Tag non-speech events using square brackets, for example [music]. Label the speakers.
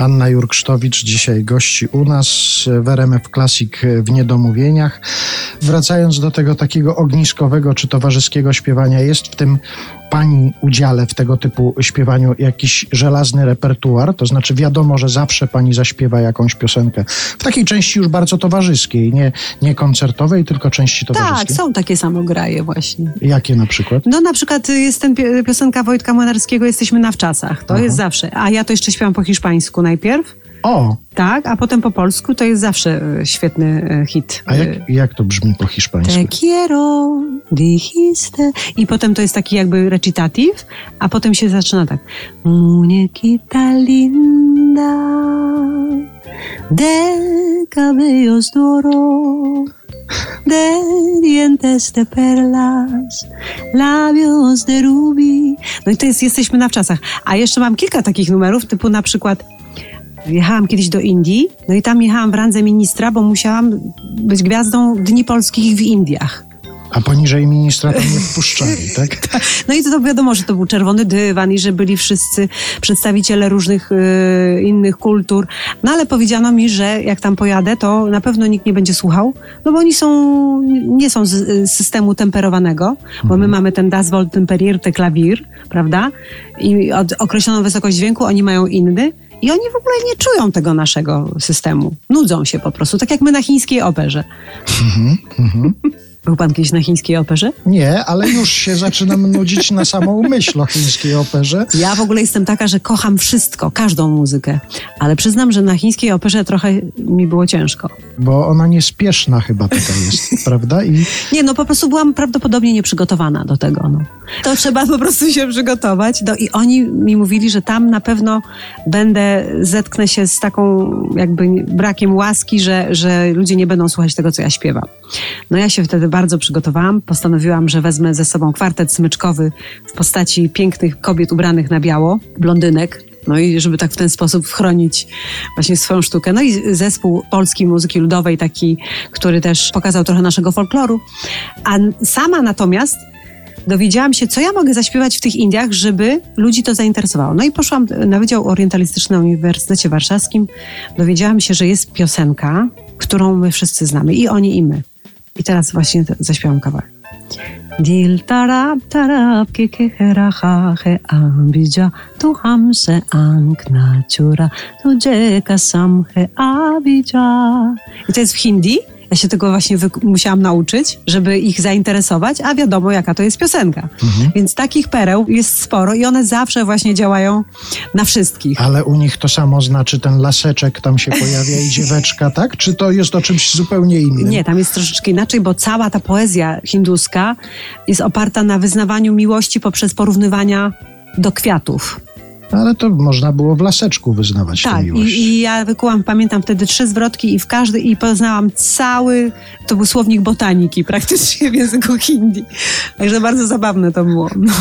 Speaker 1: Anna Jurksztowicz dzisiaj gości u nas w RMF Classic w Niedomówieniach. Wracając do tego takiego ogniskowego czy towarzyskiego śpiewania, jest w tym Pani udziale w tego typu śpiewaniu jakiś żelazny repertuar? To znaczy wiadomo, że zawsze Pani zaśpiewa jakąś piosenkę w takiej części już bardzo towarzyskiej, nie, nie koncertowej, tylko części towarzyskiej.
Speaker 2: Tak, są takie samograje właśnie.
Speaker 1: Jakie na przykład?
Speaker 2: No na przykład jest ten pi- piosenka Wojtka Młynarskiego Jesteśmy na wczasach. To
Speaker 1: Aha.
Speaker 2: jest zawsze. A ja to jeszcze śpiewam po hiszpańsku najpierw.
Speaker 1: O,
Speaker 2: Tak, a potem po polsku to jest zawsze e, świetny e, hit.
Speaker 1: a jak, jak to brzmi po hiszpańsku?
Speaker 2: Te quiero, dijiste. I potem to jest taki jakby recitativ, a potem się zaczyna tak. Muñequita linda, de cabellos de oro, de dientes de perlas, labios de rubí. No i to jest Jesteśmy na wczasach. A jeszcze mam kilka takich numerów, typu na przykład Jechałam kiedyś do Indii, no i tam jechałam w randze ministra, bo musiałam być gwiazdą Dni Polskich w Indiach.
Speaker 1: A poniżej ministra tam nie wpuszczali, [laughs] tak?
Speaker 2: No i to, to wiadomo, że to był czerwony dywan i że byli wszyscy przedstawiciele różnych y, innych kultur. No ale powiedziano mi, że jak tam pojadę, to na pewno nikt nie będzie słuchał, no bo oni są, nie są z y, systemu temperowanego, bo my mamy ten Das Volt Temperierte Klawier, prawda? I od określoną wysokość dźwięku oni mają inny. I oni w ogóle nie czują tego naszego systemu. Nudzą się po prostu, tak jak my na chińskiej operze. Był pan kiedyś na chińskiej operze?
Speaker 1: Nie, ale już się zaczynam nudzić na samą myśl o chińskiej operze.
Speaker 2: Ja w ogóle jestem taka, że kocham wszystko, każdą muzykę, ale przyznam, że na chińskiej operze trochę mi było ciężko.
Speaker 1: Bo ona niespieszna chyba taka jest, [laughs] prawda? I
Speaker 2: Nie, no po prostu byłam prawdopodobnie nieprzygotowana do tego. No. To trzeba po prostu się przygotować. No i oni mi mówili, że tam na pewno będę, zetknę się z taką jakby brakiem łaski, że, że ludzie nie będą słuchać tego, co ja śpiewam. No ja się wtedy bardzo przygotowałam. Postanowiłam, że wezmę ze sobą kwartet smyczkowy w postaci pięknych kobiet ubranych na biało, blondynek. No i żeby tak w ten sposób chronić właśnie swoją sztukę. No i zespół polskiej muzyki ludowej, taki, który też pokazał trochę naszego folkloru. A sama natomiast dowiedziałam się, co ja mogę zaśpiewać w tych Indiach, żeby ludzi to zainteresowało. No i poszłam na Wydział Orientalistyczny na Uniwersytecie Warszawskim. Dowiedziałam się, że jest piosenka, którą my wszyscy znamy. I oni, i my. I teraz właśnie zaśpiewam kawałek. Dil tarab tarab ke ke he raha he ambija tu hamse ank natura tu jeka sam he abija. I to jest w hindi. Ja się tego właśnie musiałam nauczyć, żeby ich zainteresować, a wiadomo jaka to jest piosenka. Więc takich pereł jest sporo i one zawsze właśnie działają na wszystkich.
Speaker 1: Ale u nich to samo znaczy ten laseczek tam się pojawia i dzieweczka, [laughs] tak? Czy to jest o czymś zupełnie innym?
Speaker 2: Nie, tam jest troszeczkę inaczej, bo cała ta poezja hinduska jest oparta na wyznawaniu miłości poprzez porównywania do kwiatów.
Speaker 1: Ale to można było w laseczku wyznawać
Speaker 2: Tak,
Speaker 1: miłość.
Speaker 2: i, i ja wykułam, pamiętam wtedy trzy zwrotki i w każdy i poznałam cały, to był słownik botaniki praktycznie w języku hindi. Także bardzo zabawne to było. No.